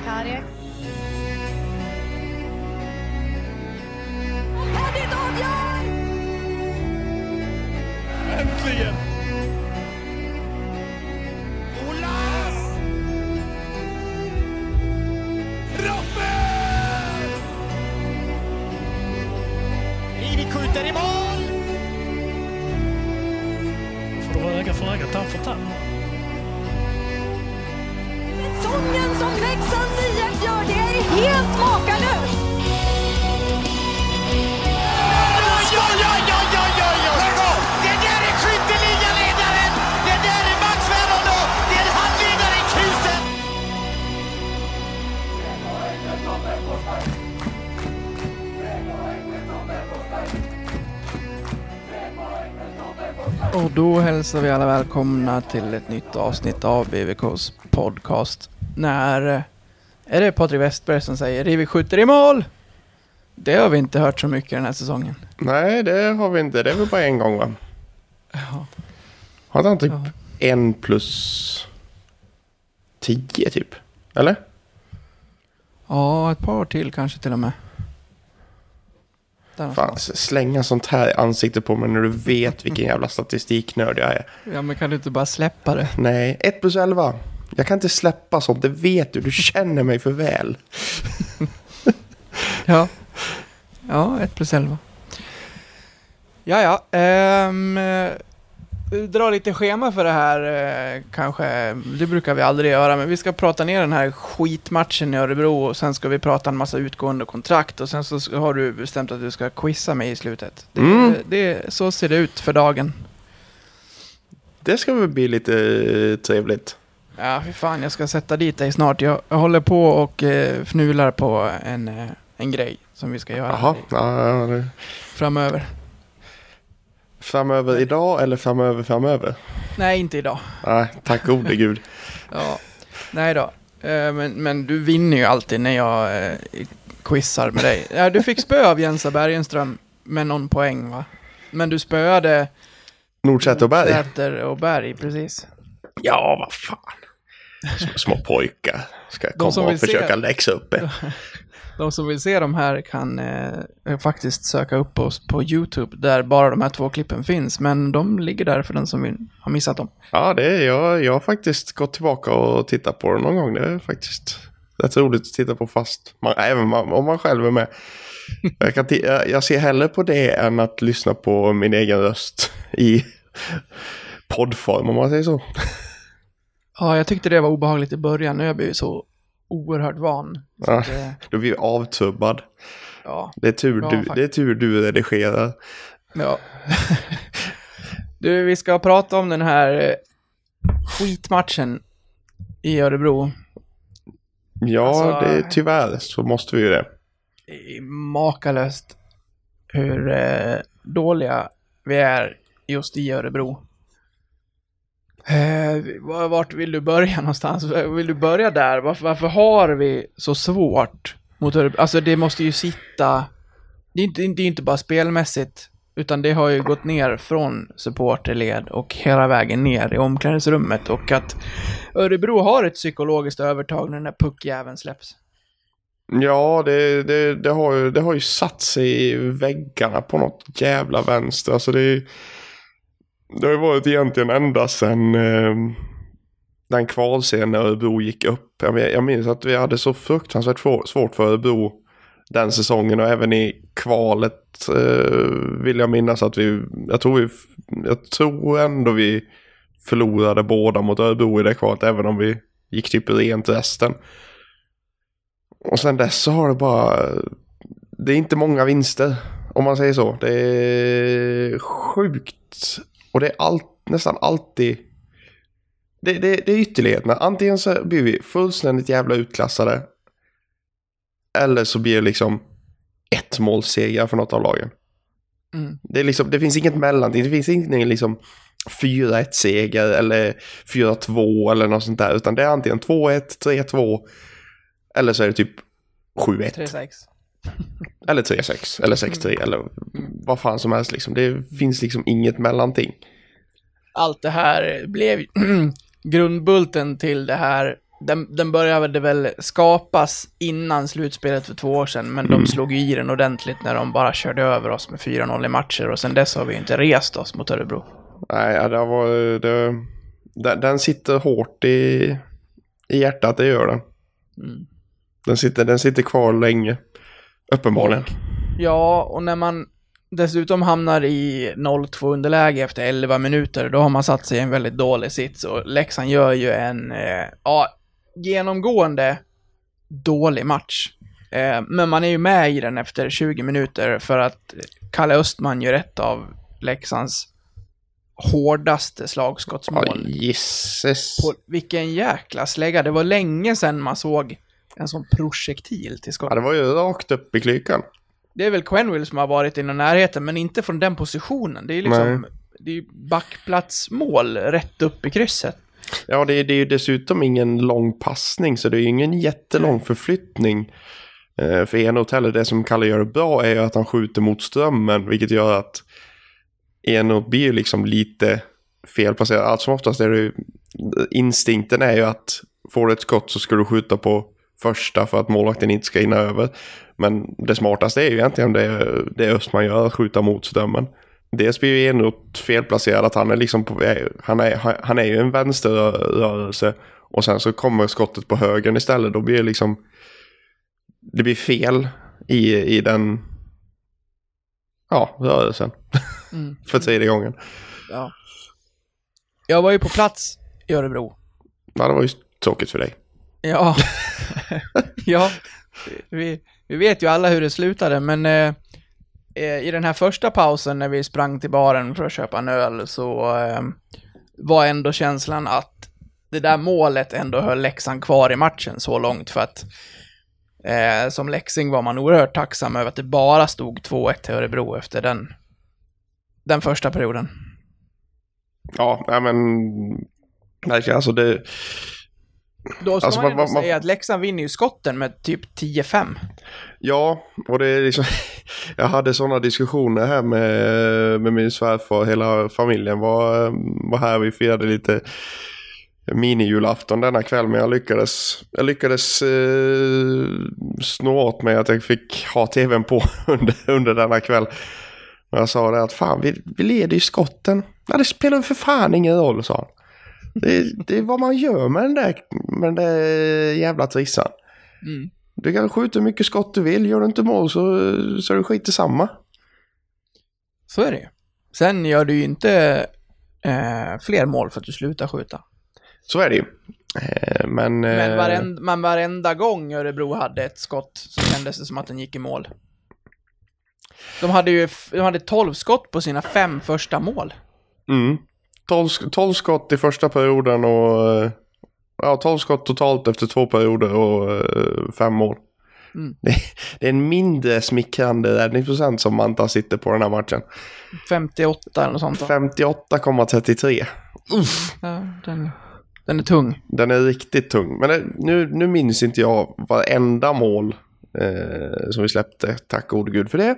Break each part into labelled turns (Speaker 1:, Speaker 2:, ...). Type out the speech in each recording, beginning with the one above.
Speaker 1: Cardiac.
Speaker 2: Och då hälsar vi alla välkomna till ett nytt avsnitt av BVKs podcast. När eh, är det Patrik Westberg som säger Rivik skjuter i mål? Det har vi inte hört så mycket den här säsongen.
Speaker 3: Nej, det har vi inte. Det är väl bara en gång va?
Speaker 2: Ja.
Speaker 3: Har han typ
Speaker 2: Ja.
Speaker 3: en plus tio typ? Eller?
Speaker 2: Ja, ett par till kanske till och med.
Speaker 3: Fan, slänga sånt här i ansiktet på mig när du vet vilken jävla statistiknörd jag är.
Speaker 2: Ja, men kan du inte bara släppa det?
Speaker 3: Nej, 1 plus 11. Jag kan inte släppa sånt, det vet du. Du känner mig för väl.
Speaker 2: Ja. Ja, 1 plus 11. Ja, ja. eh, dra lite schema för det här eh, kanske. Det brukar vi aldrig göra, men vi ska prata ner den här skitmatchen i Örebro och sen ska vi prata en massa utgående kontrakt och sen så har du bestämt att du ska quizza mig i slutet. Det,
Speaker 3: Mm.
Speaker 2: det, så ser det ut för dagen.
Speaker 3: Det ska väl bli lite eh, trevligt.
Speaker 2: Ja, fy fan, jag ska sätta dit dig snart. Jag, jag håller på och eh, fnular på en, en grej som vi ska göra
Speaker 3: Jaha, ja, ja, det-
Speaker 2: framöver.
Speaker 3: Framöver idag eller framöver framöver?
Speaker 2: Nej, inte idag.
Speaker 3: Nej, tack gode gud.
Speaker 2: Ja, nej då. Eh, Men, men du vinner ju alltid när jag eh, quizar med dig. Ja, du fick spö av Jensa Bergenström med någon poäng va? Men du spöade
Speaker 3: Nordsäter och Berg.
Speaker 2: Säter och Berg, precis.
Speaker 3: Ja, vad fan. Små, små pojkar ska komma och
Speaker 2: se-
Speaker 3: försöka läxa upp er.
Speaker 2: De som vill se de här kan eh, faktiskt söka upp oss på YouTube, där bara de här två klippen finns. Men de ligger där för den som vill ha missat dem.
Speaker 3: Ja, det är jag. Jag har faktiskt gått tillbaka och tittat på det någon gång. Det är faktiskt rätt roligt att titta på fast man, även man, om man själv är med. Jag, kan jag, jag ser hellre på det än att lyssna på min egen röst i poddform om man säger så.
Speaker 2: Ja, jag tyckte det var obehagligt i början. Nu har jag blivit så oerhört van.
Speaker 3: Ja.
Speaker 2: eh,
Speaker 3: Då blir avtubbad.
Speaker 2: ja,
Speaker 3: Det är tur,
Speaker 2: Ja,
Speaker 3: du, det är tur du redigerar.
Speaker 2: Ja. du, vi ska prata om den här eh, skitmatchen i Örebro.
Speaker 3: Ja,
Speaker 2: Alltså-
Speaker 3: det är, tyvärr så måste vi ju det.
Speaker 2: Det Makalöst hur eh, dåliga vi är just i Örebro. Eh, vart vill du börja någonstans? Vill du börja där? Varför, varför har vi så svårt mot Örebro? Alltså det måste ju sitta... Det är inte, det är inte bara spelmässigt, utan det har ju gått ner från supporterled och hela vägen ner i omklädningsrummet och att Örebro har ett psykologiskt övertag när den där puckjäveln släpps.
Speaker 3: Ja, det, det, det, har ju, det har ju satt sig i väggarna på något jävla vänster. Alltså det, är det har ju varit egentligen ända sedan eh, den kvalserien när Örebro gick upp. Jag, jag minns att vi hade så fruktansvärt svårt för Örebro den säsongen och även i kvalet eh, vill jag minnas att vi, jag tror, vi, jag tror ändå vi förlorade båda mot Örebro i det kvalet även om vi gick typ rent resten. Och sen dess så har det bara... Det är inte många vinster, om man säger så. Det är sjukt. Och det är allt, nästan alltid... Det, det, det är ytterligheterna. Antingen så blir vi fullständigt jävla utklassade. Eller så blir det liksom ett målseger för något av lagen.
Speaker 2: Mm.
Speaker 3: Det, är liksom, det finns inget mellanting. Det finns ingen liksom 4-1 seger eller 4-2 eller något sånt där. Utan det är antingen 2-1, 3-2 eller så är det typ 7-1.
Speaker 2: 3-6.
Speaker 3: Eller 3-6 eller 6-3 eller vad fan som helst liksom. Det finns liksom inget mellanting.
Speaker 2: Allt det här blev grundbulten till det här den, den började väl skapas innan slutspelet för två år sedan, men
Speaker 3: Mm.
Speaker 2: de slog ju i den ordentligt när de bara körde över oss med 4-0 i matcher och sen dess har vi ju inte rest oss mot Örebro.
Speaker 3: Nej, det var... Det, den, den sitter hårt i, i hjärtat, det gör den.
Speaker 2: Mm.
Speaker 3: Den sitter, den sitter kvar länge. Uppenbarligen.
Speaker 2: Ja, och när man dessutom hamnar i 0-2 underläge efter 11 minuter, då har man satt sig i en väldigt dålig sits och Leksand gör ju en, eh, ja, genomgående dålig match. Eh, men man är ju med i den efter 20 minuter för att Kalle Östman gör ett av Leksands hårdaste slagskottsmål.
Speaker 3: gisses.
Speaker 2: På vilken jäkla slägga. Det var länge sedan man såg en sån projektil till skott.
Speaker 3: Ja, det var ju rakt upp i klykan.
Speaker 2: Det är väl Quenville som har varit i närheten, men inte från den positionen. Det är liksom, det är backplatsmål rätt upp i krysset.
Speaker 3: Ja, det, är- det är ju dessutom ingen lång passning, så det är ju ingen jättelång förflyttning. Eh, för Enot heller, det som Kalle gör bra är ju att han skjuter mot strömmen, vilket gör att Enot blir ju liksom lite felplacerad. Allt som oftast är det ju, instinkten är ju att får du ett skott så ska du skjuta på första för att målvakten inte ska hinna över. Men det smartaste är ju egentligen det, det Östman gör, att skjuta mot strömmen. Dels blir ju Enroth felplacerad, att han är liksom på han är, han är ju en vänsterrörelse och sen så kommer skottet på höger istället. Då blir det liksom, det blir fel i, i den, ja, rörelsen
Speaker 2: Mm.
Speaker 3: för tredje gången.
Speaker 2: Ja. Jag var ju på plats i Örebro.
Speaker 3: Ja, det var ju tråkigt för dig.
Speaker 2: Ja. ja. Vi, vi vet ju alla hur det slutade, men eh, eh, i den här första pausen när vi sprang till baren för att köpa en öl så eh, var ändå känslan att det där målet ändå höll Leksand kvar i matchen så långt för att eh, som Leksing var man oerhört tacksam över att det bara stod 2-1 till Örebro efter den, den första perioden.
Speaker 3: Ja, nej men, verkligen alltså det,
Speaker 2: då ska
Speaker 3: Alltså,
Speaker 2: man
Speaker 3: man- man-
Speaker 2: säga att Leksand vinner ju skotten med typ 10-5.
Speaker 3: Ja, och det är liksom... Jag hade sådana diskussioner här med, med min svärfar. Hela familjen var, var här. Vi firade lite minijulafton denna kväll. Men jag lyckades, jag lyckades eh, snå åt mig att jag fick ha tvn på under, under denna kväll. Och jag sa det att fan, vi, vi leder ju skotten. Ja, det spelar ju för fan ingen roll, sa han. Det, det är vad man gör med den där, med den där jävla trissan.
Speaker 2: Mm.
Speaker 3: Du kan skjuta hur mycket skott du vill. Gör du inte mål så, så är det skit samma.
Speaker 2: Så är det ju. Sen gör du ju inte eh, fler mål för att du slutar skjuta.
Speaker 3: Så är det ju. Eh, Men...
Speaker 2: Men,
Speaker 3: eh,
Speaker 2: varenda, men varenda gång Örebro hade ett skott så kändes det som att den gick i mål. De hade ju de hade 12 skott på sina fem första mål.
Speaker 3: Mm. 12, sk- 12 skott i första perioden och... eh, Ja, 12 skott totalt efter två perioder och eh, fem mål.
Speaker 2: Mm.
Speaker 3: Det, det är en mindre smickrande räddningsprocent som Manta sitter på den här matchen.
Speaker 2: 58 eller något sånt. va?
Speaker 3: 58,33.
Speaker 2: Ja, den, den är tung.
Speaker 3: Den är riktigt tung. Men det, nu, nu minns inte jag varenda mål eh, som vi släppte. Tack gode gud för det.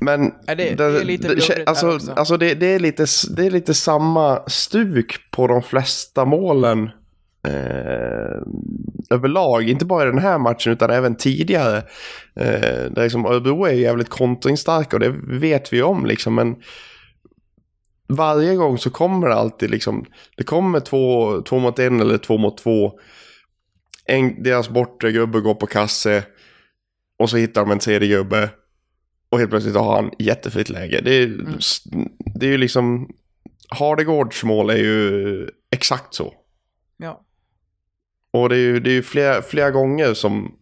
Speaker 3: Men
Speaker 2: Ja, det- det är lite där
Speaker 3: alltså, alltså det, det, är lite, det är lite samma stuk på de flesta målen eh, överlag. Inte bara i den här matchen utan även tidigare. Eh, där liksom, Örebro är jävligt kontringsstarka och det vet vi om liksom. Men varje gång så kommer det alltid liksom, det kommer två, två mot en eller två mot två. En, deras bortre gubbe går på kasse och så hittar de en tredje gubbe. Och helt plötsligt har han jättefritt läge. Det är, det är ju liksom, Hardegårds mål är ju exakt så.
Speaker 2: Ja.
Speaker 3: Och det är ju, det är ju flera, flera gånger som,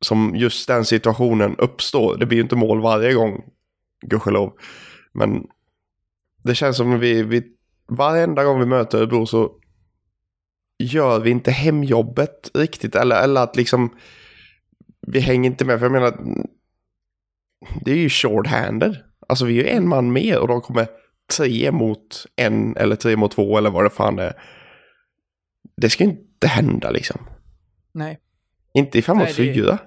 Speaker 3: som just den situationen uppstår. Det blir ju inte mål varje gång, gudskelov. Men det känns som vi, vi, varenda gång vi möter Örebro så gör vi inte hemjobbet riktigt. Eller, eller att liksom, vi hänger inte med. För jag menar, det är ju short-handed. Alltså vi är ju en man mer och de kommer tre mot en eller tre mot två eller vad det fan är. Det ska ju inte hända liksom.
Speaker 2: Nej.
Speaker 3: Inte i fem mot fyra.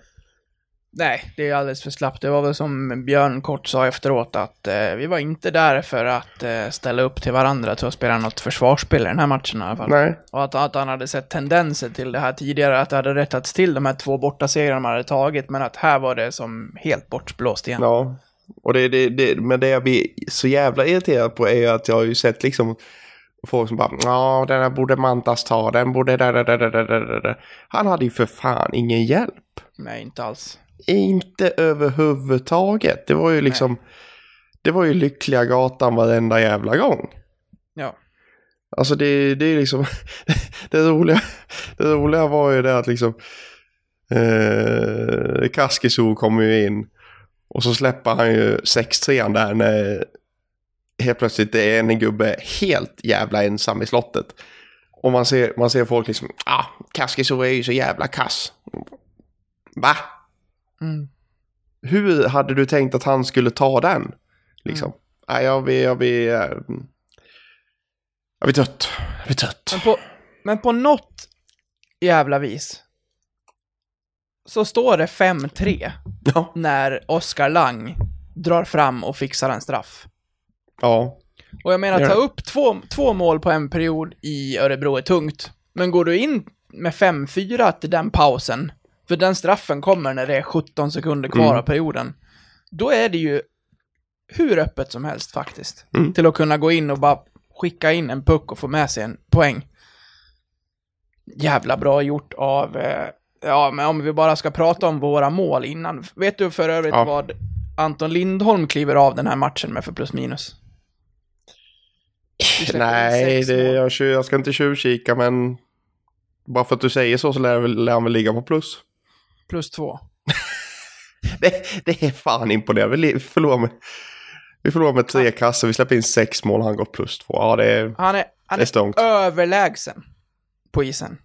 Speaker 2: Nej, det är alldeles för slappt. Det var väl som Björn kort sa efteråt att eh, vi var inte där för att eh, ställa upp till varandra till att spela något försvarsspel i den här matchen i alla fall.
Speaker 3: Nej.
Speaker 2: Och att, att han hade sett tendenser till det här tidigare, att det hade rättats till de här två bortasegrarna man hade tagit, men att här var det som helt bortblåst igen.
Speaker 3: Ja. Och det, det, det, men det jag blir så jävla irriterad på är att jag har ju sett liksom folk som bara ja den där borde Mantas ta, den borde där, där, där, där, där, där. Han hade ju för fan ingen hjälp.
Speaker 2: Nej, inte alls.
Speaker 3: Inte överhuvudtaget. Det var ju liksom, det var ju lyckliga gatan varenda jävla gång.
Speaker 2: Ja.
Speaker 3: Alltså det, det är liksom, det roliga, det roliga var ju det att liksom, eh, Kaskiso kommer ju in och så släpper han ju 6-3 där när helt plötsligt det är en gubbe helt jävla ensam i slottet. Och man ser, man ser folk liksom, ah, Kaskiso är ju så jävla kass. Va?
Speaker 2: Mm.
Speaker 3: Hur hade du tänkt att han skulle ta den? Liksom. Nej, jag blir, jag blir, eh, jag blir trött. Jag blir trött.
Speaker 2: Men på, men på något jävla vis så står det 5-3
Speaker 3: Ja.
Speaker 2: när Oskar Lang drar fram och fixar en straff.
Speaker 3: Ja.
Speaker 2: Och jag menar, ta upp två, två mål på en period i Örebro är tungt. Men går du in med 5-4 till den pausen, för den straffen kommer när det är 17 sekunder kvar
Speaker 3: Mm.
Speaker 2: av perioden, då är det ju hur öppet som helst faktiskt.
Speaker 3: Mm.
Speaker 2: Till att kunna gå in och bara skicka in en puck och få med sig en poäng. Jävla bra gjort av, eh, ja men om vi bara ska prata om våra mål innan. Vet du för övrigt
Speaker 3: Ja.
Speaker 2: vad Anton Lindholm kliver av den här matchen med för plus minus?
Speaker 3: Nej, det, jag, jag ska inte tjuvkika men bara för att du säger så så lär, lär han väl ligga på plus.
Speaker 2: Plus två.
Speaker 3: Det, det är fan imponerande. Vi förlorar med, vi förlorar med tre kassar, vi släpper in sex mål, han går plus två. Ja, det är,
Speaker 2: Han är, han
Speaker 3: är stångt.
Speaker 2: överlägsen på isen.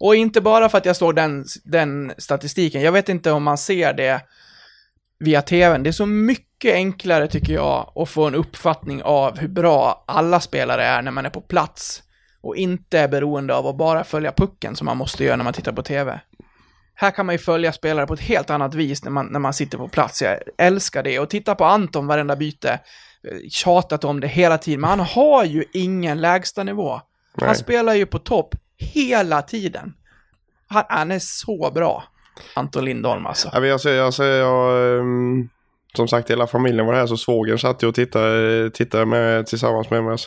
Speaker 2: Och inte bara för att jag såg den, den statistiken. Jag vet inte om man ser det via tvn. Det är så mycket enklare tycker jag att få en uppfattning av hur bra alla spelare är när man är på plats. Och inte är beroende av att bara följa pucken som man måste göra när man tittar på tv. Här kan man ju följa spelare på ett helt annat vis när man, när man sitter på plats. Jag älskar det. Och titta på Anton varenda byte. Eh, Tjatat om det hela tiden, men han har ju ingen lägsta nivå. Han
Speaker 3: Nej.
Speaker 2: spelar ju på topp hela tiden. Han, han är så bra, Anton Lindholm alltså.
Speaker 3: Ja, men jag, säger- jag, säger- jag, ehm, som sagt, hela familjen var här så svågern satt ju och tittade, tittade med, tillsammans med mig. Jag,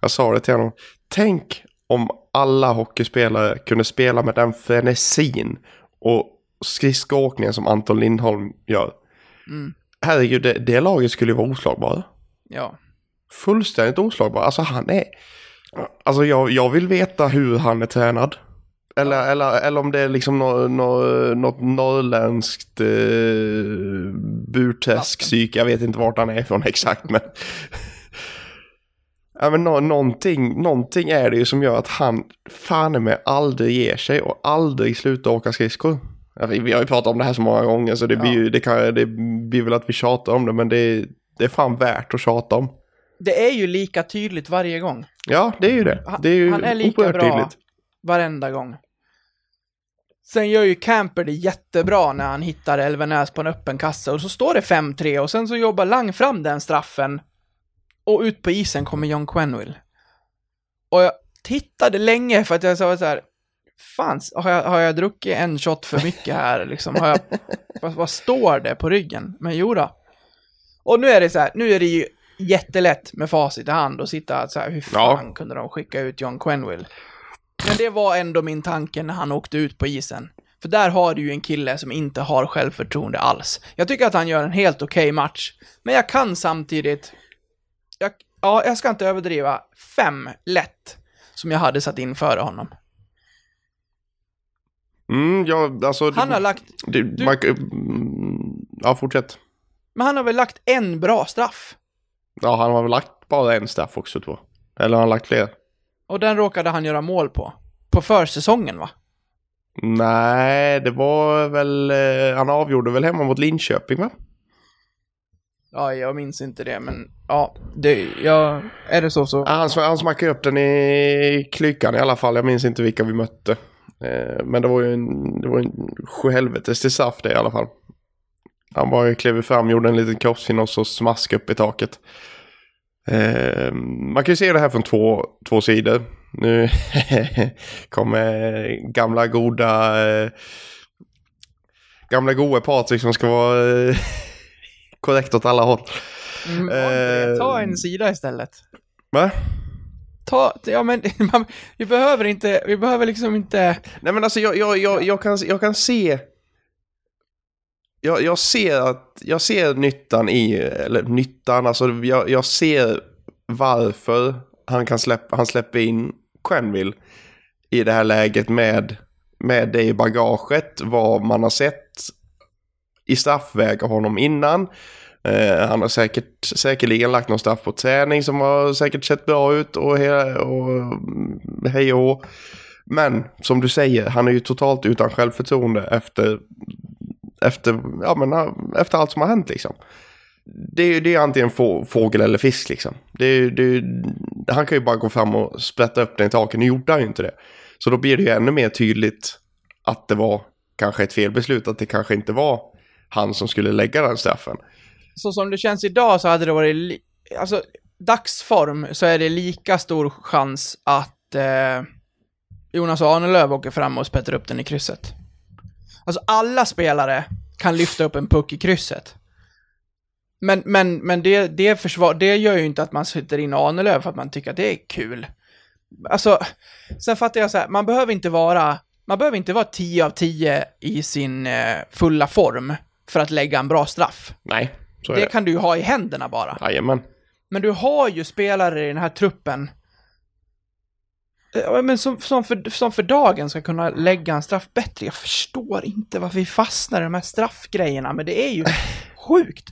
Speaker 3: jag sa det till honom. Tänk om alla hockeyspelare kunde spela med den frenesin och skridskoåkningen som Anton Lindholm gör.
Speaker 2: Mm.
Speaker 3: Herregud, det, det laget skulle ju vara oslagbara.
Speaker 2: Ja.
Speaker 3: Fullständigt oslagbar. Alltså han är... Alltså jag, jag vill veta hur han är tränad. Eller, eller, eller om det är liksom nå, nå, något norrländskt eh, burträskpsyk. Jag vet inte vart han är ifrån exakt men... ja, men nå, någonting, någonting är det ju som gör att han fan med aldrig ger sig och aldrig slutar åka skridskor. Ja, vi, vi har ju pratat om det här så många gånger så det blir ju, det, kan, det blir väl att vi tjatar om det men det, det är fan värt att tjata om.
Speaker 2: Det är ju lika tydligt varje gång.
Speaker 3: Ja, det är ju det.
Speaker 2: Han-
Speaker 3: Det är ju
Speaker 2: han är lika bra.
Speaker 3: tydligt.
Speaker 2: Varenda gång. Sen gör ju Camper det jättebra när han hittar Elvenäs på en öppen kasse och så står det 5-3 och sen så jobbar Lang fram den straffen och ut på isen kommer John Quenville. Och jag tittade länge för att jag sa så här, fan, har jag, har jag druckit en shot för mycket här liksom? Har jag, vad, vad står det på ryggen? Men jo då. Och nu är det så här, nu är det ju jättelätt med facit i hand och sitta så här, hur
Speaker 3: Ja.
Speaker 2: fan kunde de skicka ut John Quenville? Men det var ändå min tanke när han åkte ut på isen. För där har du ju en kille som inte har självförtroende alls. Jag tycker att han gör en helt okej match. Men jag kan samtidigt... Jag, ja, jag ska inte överdriva. Fem lätt. Som jag hade satt in före honom.
Speaker 3: Mm, ja, alltså...
Speaker 2: Han har lagt...
Speaker 3: Du,
Speaker 2: du-
Speaker 3: man, mm, ja, fortsätt.
Speaker 2: Men han har väl lagt en bra straff?
Speaker 3: Ja, han har väl lagt bara en straff också, tror jag. Eller har han lagt fler?
Speaker 2: Och den råkade han göra mål på. På försäsongen, va?
Speaker 3: Nej, det var väl... Eh, han avgjorde väl hemma mot Linköping, va?
Speaker 2: Ja, jag minns inte det, men ja, det, ja, är det så så.
Speaker 3: Han, han smackade upp den i klykan i alla fall. Jag minns inte vilka vi mötte. Eh, men det var ju en, det var en sjuhelvetes till saft det i alla fall. Han bara klev fram, gjorde en liten kroppsfin och så smask upp i taket. Eh, man kan ju se det här från två, två sidor. Nu kommer gamla goda... Eh, gamla goa Patrik som ska vara eh, korrekt åt alla håll.
Speaker 2: Mm, André, ta
Speaker 3: Eh.
Speaker 2: en sida istället.
Speaker 3: Va?
Speaker 2: Ta, ja men, man, vi behöver inte, vi behöver liksom inte...
Speaker 3: Nej men alltså jag, jag, jag, jag, kan, jag kan se... Jag, jag ser att, jag ser nyttan i, eller nyttan, alltså jag, jag ser varför han kan släppa, han släpper in Quenville i det här läget med, med det i bagaget, vad man har sett i straffväg av honom innan. Eh, han har säkert, säkerligen lagt någon straff på träning som har säkert sett bra ut och, he, och mm, hej och hå. Men som du säger, han är ju totalt utan självförtroende efter, efter, ja, men, efter allt som har hänt liksom. Det, är- det är antingen få, fågel eller fisk liksom. Det, är- det, är- han kan ju bara gå fram och sprätta upp den i taket. Nu gjorde han ju inte det. Så då blir det ju ännu mer tydligt att det var kanske ett felbeslut. Att det kanske inte var han som skulle lägga den straffen.
Speaker 2: Så som det känns idag så hade det varit, alltså dagsform så är det lika stor chans att eh, Jonas Ahnelöv åker fram och spettar upp den i krysset. Alltså alla spelare kan lyfta upp en puck i krysset. Men, men, men det, det, försvar, det gör ju inte att man sätter in Ahnelöv för att man tycker att det är kul. Alltså, sen fattar jag så här, man behöver inte vara, man behöver inte vara 10 av 10 i sin eh, fulla form för att lägga en bra straff.
Speaker 3: Nej, så är
Speaker 2: Det
Speaker 3: det.
Speaker 2: kan du ju ha i händerna bara.
Speaker 3: Jajamän.
Speaker 2: Men du har ju spelare i den här truppen eh, men som, som, för, som för dagen ska kunna lägga en straff bättre. Jag förstår inte varför vi fastnar i de här straffgrejerna, men det är ju sjukt.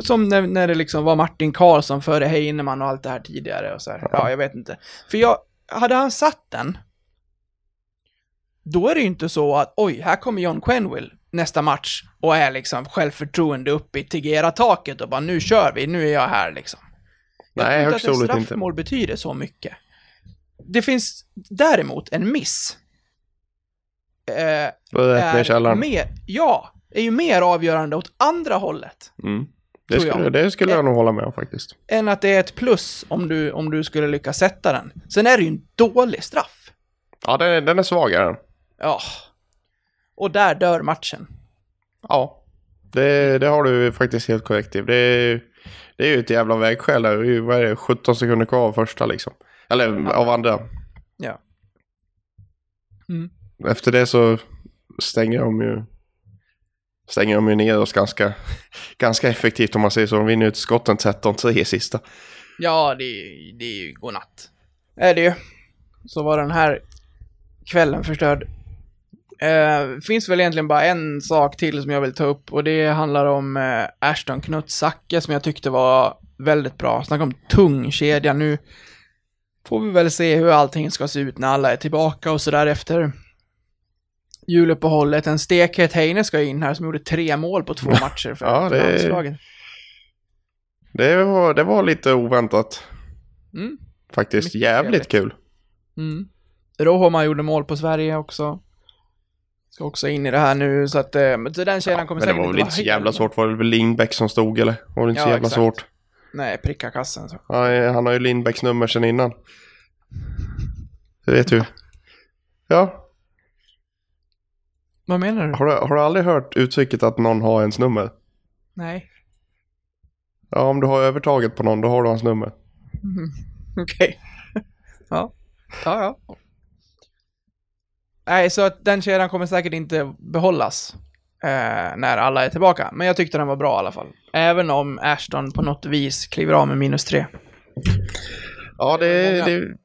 Speaker 2: Som när, när det liksom var Martin Karlsson före Heinemann och allt det här tidigare och så här. Ja, jag vet inte. För jag, hade han satt den, då är det ju inte så att oj, här kommer John Quenville nästa match och är liksom självförtroende uppe i Tegera-taket och bara nu kör vi, nu är jag här liksom. Jag
Speaker 3: Nej, högst
Speaker 2: inte att ett
Speaker 3: troligt inte.
Speaker 2: straffmål betyder så mycket. Det finns däremot en miss. Eh, är mer, ja, är ju mer avgörande åt andra hållet.
Speaker 3: Mm. Det,
Speaker 2: tror jag.
Speaker 3: skulle, det skulle jag nog hålla med om faktiskt.
Speaker 2: Än att det är ett plus om du, om du skulle lyckas sätta den. Sen är det ju en dålig straff.
Speaker 3: Ja, den, den är svagare.
Speaker 2: Ja. Och där dör matchen.
Speaker 3: Ja. Det, det har du faktiskt helt korrekt i. Det, är- det är ju ett jävla vägskäl där. Det är ju, Vad är det, 17 sekunder kvar av första liksom. Eller av andra.
Speaker 2: Ja. Mm.
Speaker 3: Efter det så stänger de ju stänger de ju ner oss ganska, ganska effektivt om man säger så. De vinner ju ett skotten 13-3 i sista.
Speaker 2: Ja, det, det är ju godnatt. Är det ju. Så var den här kvällen förstörd. Eh, finns väl egentligen bara en sak till som jag vill ta upp och det handlar om eh, Ashton Knutt Zacke som jag tyckte var väldigt bra. Snacka om tung kedja. Nu får vi väl se hur allting ska se ut när alla är tillbaka och sådär efter juluppehållet. En stekhet Heine ska in här som gjorde tre mål på två matcher för,
Speaker 3: Ja, det-
Speaker 2: landslaget.
Speaker 3: Det var, det var lite oväntat.
Speaker 2: Mm.
Speaker 3: Faktiskt
Speaker 2: Mycket
Speaker 3: jävligt kul.
Speaker 2: Mm. Rohoma gjorde mål på Sverige också. Ska också in i det här nu, så att eh, så den kedjan kommer
Speaker 3: Men det
Speaker 2: säkert
Speaker 3: var väl
Speaker 2: vara
Speaker 3: inte så jävla svårt. Var det väl Lindbäck som stod eller? Var det inte så
Speaker 2: Ja,
Speaker 3: jävla
Speaker 2: exakt.
Speaker 3: svårt?
Speaker 2: Nej, pricka kassen. Så.
Speaker 3: Ja, han har ju Lindbäcks nummer sedan innan. Det vet du. Ja,
Speaker 2: Vad menar du?
Speaker 3: har du, har du aldrig hört uttrycket att någon har ens nummer?
Speaker 2: Nej.
Speaker 3: Ja, om du har övertaget på någon, då har du hans nummer.
Speaker 2: Mhm. Okej. ja. Ja, ja. Nej, så att den kedjan kommer säkert inte behållas eh, när alla är tillbaka. Men jag tyckte den var bra i alla fall. Även om Ashton på något vis kliver av med minus tre.
Speaker 3: Ja, det...
Speaker 2: Många-
Speaker 3: det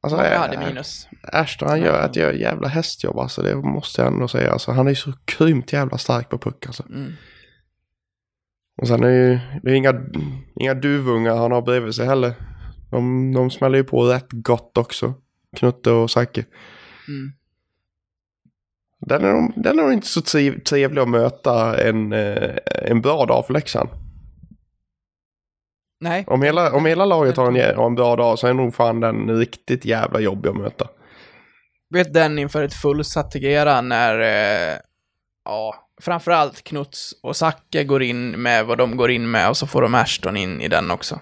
Speaker 3: alltså,
Speaker 2: Många
Speaker 3: äh,
Speaker 2: hade minus.
Speaker 3: Ashton, han gör ett jävla hästjobb alltså. Det måste jag ändå säga. Alltså, han är ju så grymt jävla stark på puck alltså.
Speaker 2: Mm.
Speaker 3: Och sen är ju det är inga, inga duvungar han har bredvid sig heller. De, de smäller ju på rätt gott också. Knutte och Zacke.
Speaker 2: Mm.
Speaker 3: Den är, nog- den är nog inte så trevlig att möta en, eh, en bra dag för Leksand.
Speaker 2: Nej.
Speaker 3: Om hela, om hela laget har en, jä- har en bra dag så är nog fan den riktigt jävla jobbig att möta.
Speaker 2: vet den inför ett fullsatt Tegera när, eh, ja, framförallt Knuts och Zacke går in med vad de går in med och så får de Ashton in i den också.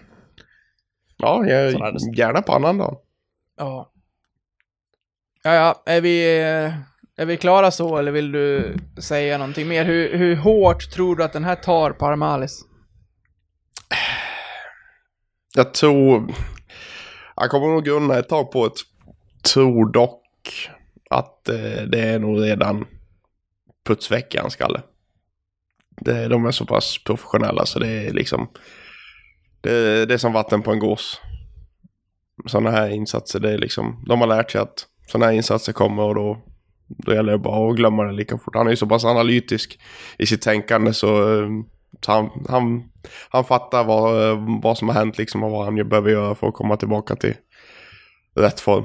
Speaker 3: Ja, jag, gärna på annan dag.
Speaker 2: Ja. Ja, ja, är vi, är vi klara så eller vill du säga någonting mer? Hur, hur hårt tror du att den här tar Parmalis?
Speaker 3: Jag tror... Jag kommer nog grunna ett tag på ett tror dock att eh, det är nog redan putsveckan skalle. Det, de är så pass professionella så det är liksom... Det, det är som vatten på en gås. Sådana här insatser, det är liksom... De har lärt sig att sådana här insatser kommer och då, då gäller det bara att glömma det lika fort. Han är ju så pass analytisk i sitt tänkande så... eh, så han, han, han fattar vad, eh, vad som har hänt liksom och vad han behöver göra för att komma tillbaka till rätt form.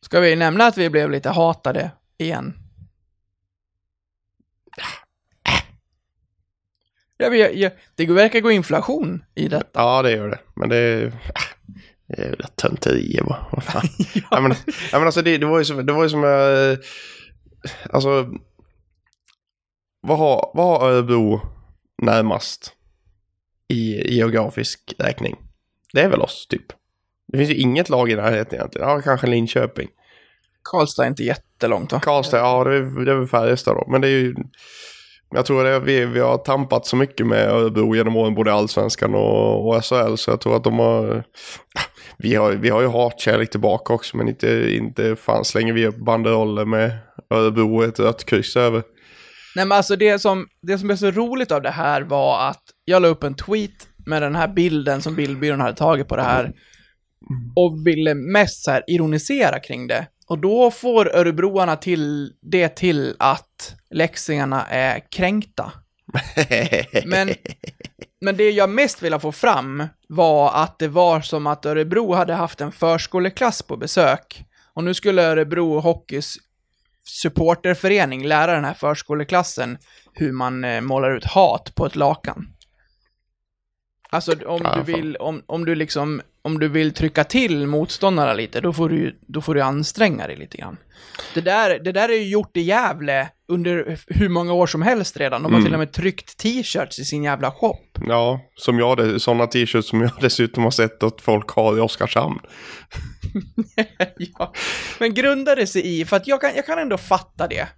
Speaker 2: Ska vi nämna att vi blev lite hatade igen? Ja, vi, ja, det verkar gå inflation i detta.
Speaker 3: Ja, det gör det. Men det väl tönterier bara. Vad fan. ja. men, ja, men alltså det, det var ju som, det var ju som eh, Alltså... Vad har, vad har Örebro närmast i geografisk räkning? Det är väl oss, typ. Det finns ju inget lag i närheten egentligen. Ja, kanske Linköping.
Speaker 2: Karlstad är inte jättelångt va?
Speaker 3: Karlstad, ja det är, det är väl Färjestad då. Men det är ju... Jag tror det, vi, vi har tampat så mycket med Örebro genom åren, både allsvenskan och, och SHL, så jag tror att de har... Vi har, vi har ju hatkärlek tillbaka också, men inte, inte fan slänger vi upp banderoller med Örebro och ett rött kryss över.
Speaker 2: Nej men alltså det som, det som är så roligt av det här var att jag la upp en tweet med den här bilden som bildbyrån hade tagit på det här och ville mest så här ironisera kring det. Och då får örebroarna till det till att läxingarna är kränkta. Men, men det jag mest ville få fram var att det var som att Örebro hade haft en förskoleklass på besök. Och nu skulle Örebro Hockeys supporterförening lära den här förskoleklassen hur man eh, målar ut hat på ett lakan. Alltså om
Speaker 3: Ja,
Speaker 2: du vill, om, om du liksom, om du vill trycka till motståndarna lite, då får du då får du anstränga dig lite grann. Det där, det där är ju gjort i Gävle under hur många år som helst redan. De har till och med tryckt t-shirts i sin jävla shop.
Speaker 3: ja, som jag, sådana t-shirts som jag dessutom har sett att folk har i Oskarshamn.
Speaker 2: ja. Men grundade sig i, för att jag kan, jag kan ändå fatta det.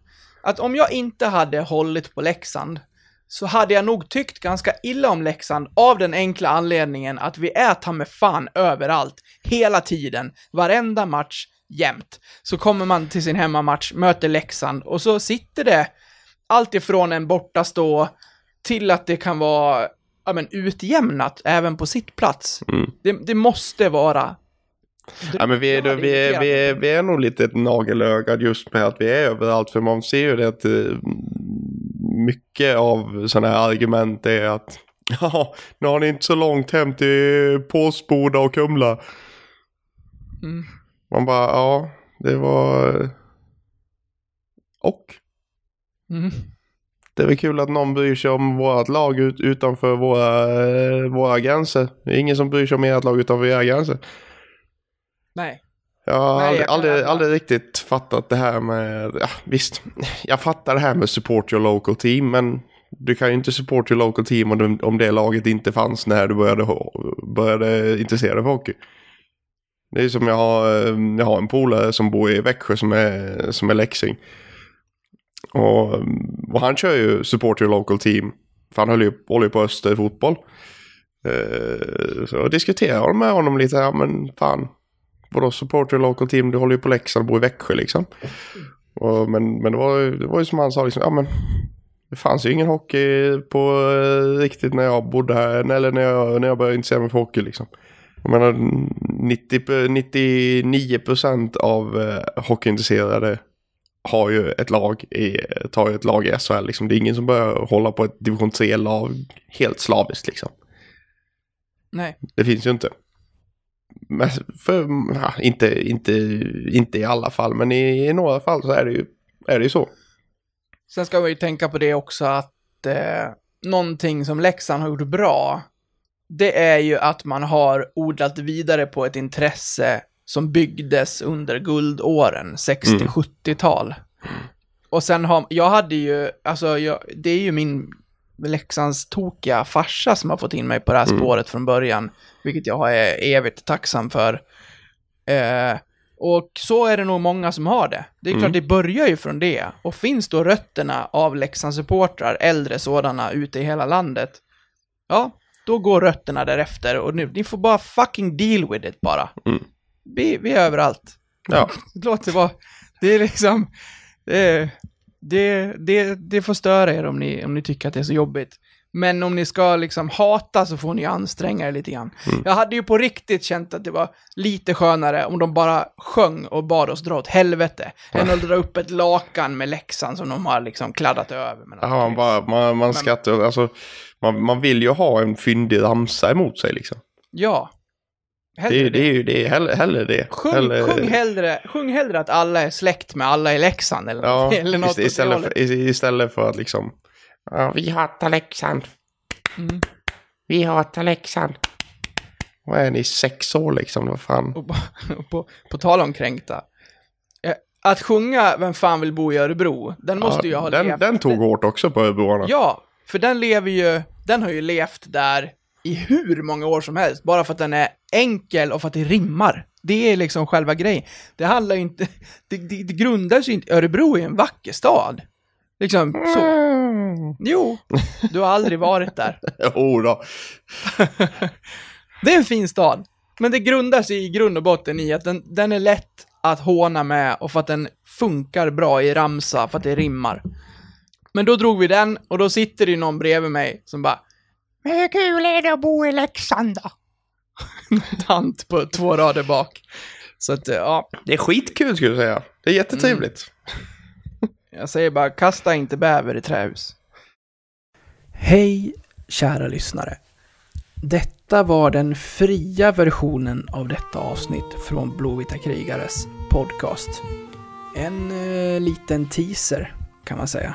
Speaker 2: Att om jag inte hade hållit på Leksand så hade jag nog tyckt ganska illa om Leksand av den enkla anledningen att vi är ta med fan överallt, hela tiden, varenda match, jämt. Så kommer man till sin hemmamatch, möter Leksand och så sitter det allt ifrån en bortastå till att det kan vara ja, men, utjämnat även på sitt plats.
Speaker 3: Mm.
Speaker 2: Det, det måste vara
Speaker 3: Ja, men vi, är,
Speaker 2: Ja,
Speaker 3: vi,
Speaker 2: är
Speaker 3: vi, är, vi är nog lite ett nagelögat just med att vi är överallt. För man ser ju det att eh, mycket av sådana här argument är att ja, nu har ni inte så långt hem till Påsboda och Kumla.
Speaker 2: Mm.
Speaker 3: Man bara, ja, det var... Och?
Speaker 2: Mm.
Speaker 3: Det är väl kul att någon bryr sig om vårt lag ut, utanför våra, våra gränser. Det är ingen som bryr sig om ert lag utanför era gränser.
Speaker 2: Nej.
Speaker 3: Jag har
Speaker 2: Nej,
Speaker 3: aldrig,
Speaker 2: jag
Speaker 3: aldrig, aldrig riktigt fattat det här med... Ja, visst, jag fattar det här med support your local team, men du kan ju inte support your local team om, du- om det laget inte fanns när du började, började intressera dig för hockey. Det är som jag har, jag har en polare som bor i Växjö som är, som är läxing. Och, och han kör ju support your local team. För han håller ju, håller ju på Öster fotboll. Eh, Så jag diskuterar med honom lite här, men fan. Vadå support your local team? Du håller ju på Leksand och bor i Växjö liksom. Och, men men det, var, det var ju som han sa liksom, ja men. Det fanns ju ingen hockey på eh, riktigt när jag bodde här, eller när jag, när jag började intressera mig för hockey liksom. Jag menar 90, 99% av eh, hockeyintresserade har ju ett lag i, tar ju ett lag i SHL liksom. Det är ingen som börjar hålla på ett division 3-lag helt slaviskt liksom.
Speaker 2: Nej.
Speaker 3: Det finns ju inte. För, inte, inte, inte i alla fall, men i, i några fall så är det ju, är det ju så.
Speaker 2: Sen ska vi ju tänka på det också att eh, någonting som Leksand har gjort bra, det är ju att man har odlat vidare på ett intresse som byggdes under guldåren, 60-70-tal. och sen har, jag hade ju, alltså jag, det är ju min Leksands tokiga farsa som har fått in mig på det här
Speaker 3: Mm.
Speaker 2: spåret från början, vilket jag är evigt tacksam för. Eh, och så är det nog många som har det. Det är
Speaker 3: Mm.
Speaker 2: klart, det börjar ju från det. Och finns då rötterna av Leksandssupportrar, äldre sådana, ute i hela landet, ja, då går rötterna därefter och nu, ni får bara fucking deal with it bara.
Speaker 3: Mm.
Speaker 2: Vi, vi är överallt.
Speaker 3: Ja.
Speaker 2: Låt det vara. Det är liksom, det, det, det, det får störa er om ni, om ni tycker att det är så jobbigt. Men om ni ska liksom hata så får ni anstränga er lite grann.
Speaker 3: Mm.
Speaker 2: Jag hade ju på riktigt känt att det var lite skönare om de bara sjöng och bad oss dra åt helvete. Än att dra upp ett lakan med läxan som de har liksom kladdat över.
Speaker 3: Ja, bara, man, man skrattar, alltså, man, man vill ju ha en fyndig ramsa emot sig liksom.
Speaker 2: Ja.
Speaker 3: Det,
Speaker 2: Hellre
Speaker 3: är- det är ju det, hellre, hellre det.
Speaker 2: Sjung,
Speaker 3: hellre,
Speaker 2: sjung, hellre, sjung hellre att alla är släkt med alla i Leksand eller,
Speaker 3: Ja,
Speaker 2: eller något
Speaker 3: ist- istället,
Speaker 2: det
Speaker 3: för, istället för att liksom, ja, vi hatar Leksand.
Speaker 2: Mm.
Speaker 3: Vi hatar Leksand. Vad är ni, sex år liksom? Vad fan?
Speaker 2: Och på, på, på tal om kränkta. Eh, Att sjunga Vem fan vill bo i Örebro, den måste ju ha
Speaker 3: den,
Speaker 2: levt.
Speaker 3: den tog hårt också på öborna.
Speaker 2: Ja, för den lever ju, den har ju levt där i hur många år som helst, bara för att den är enkel och för att det rimmar. Det är liksom själva grejen. Det handlar ju inte, det, det, det grundar sig inte, Örebro är en vacker stad. Liksom så.
Speaker 3: Mm.
Speaker 2: Jo, du har aldrig varit där.
Speaker 3: Jo då.
Speaker 2: Det är en fin stad. Men det grundar sig i grund och botten i att den, den är lätt att håna med och för att den funkar bra i ramsa, för att det rimmar. Men då drog vi den och då sitter det ju någon bredvid mig som bara Men hur kul är det att bo i Leksand då? Tant på två rader bak. Så att, ja,
Speaker 3: Det är skitkul skulle jag säga. Det är jättetrevligt.
Speaker 2: jag säger bara kasta inte bäver i trähus. Hej, kära lyssnare. Detta var den fria versionen av detta avsnitt från Blåvita krigares podcast. En eh, liten teaser, kan man säga.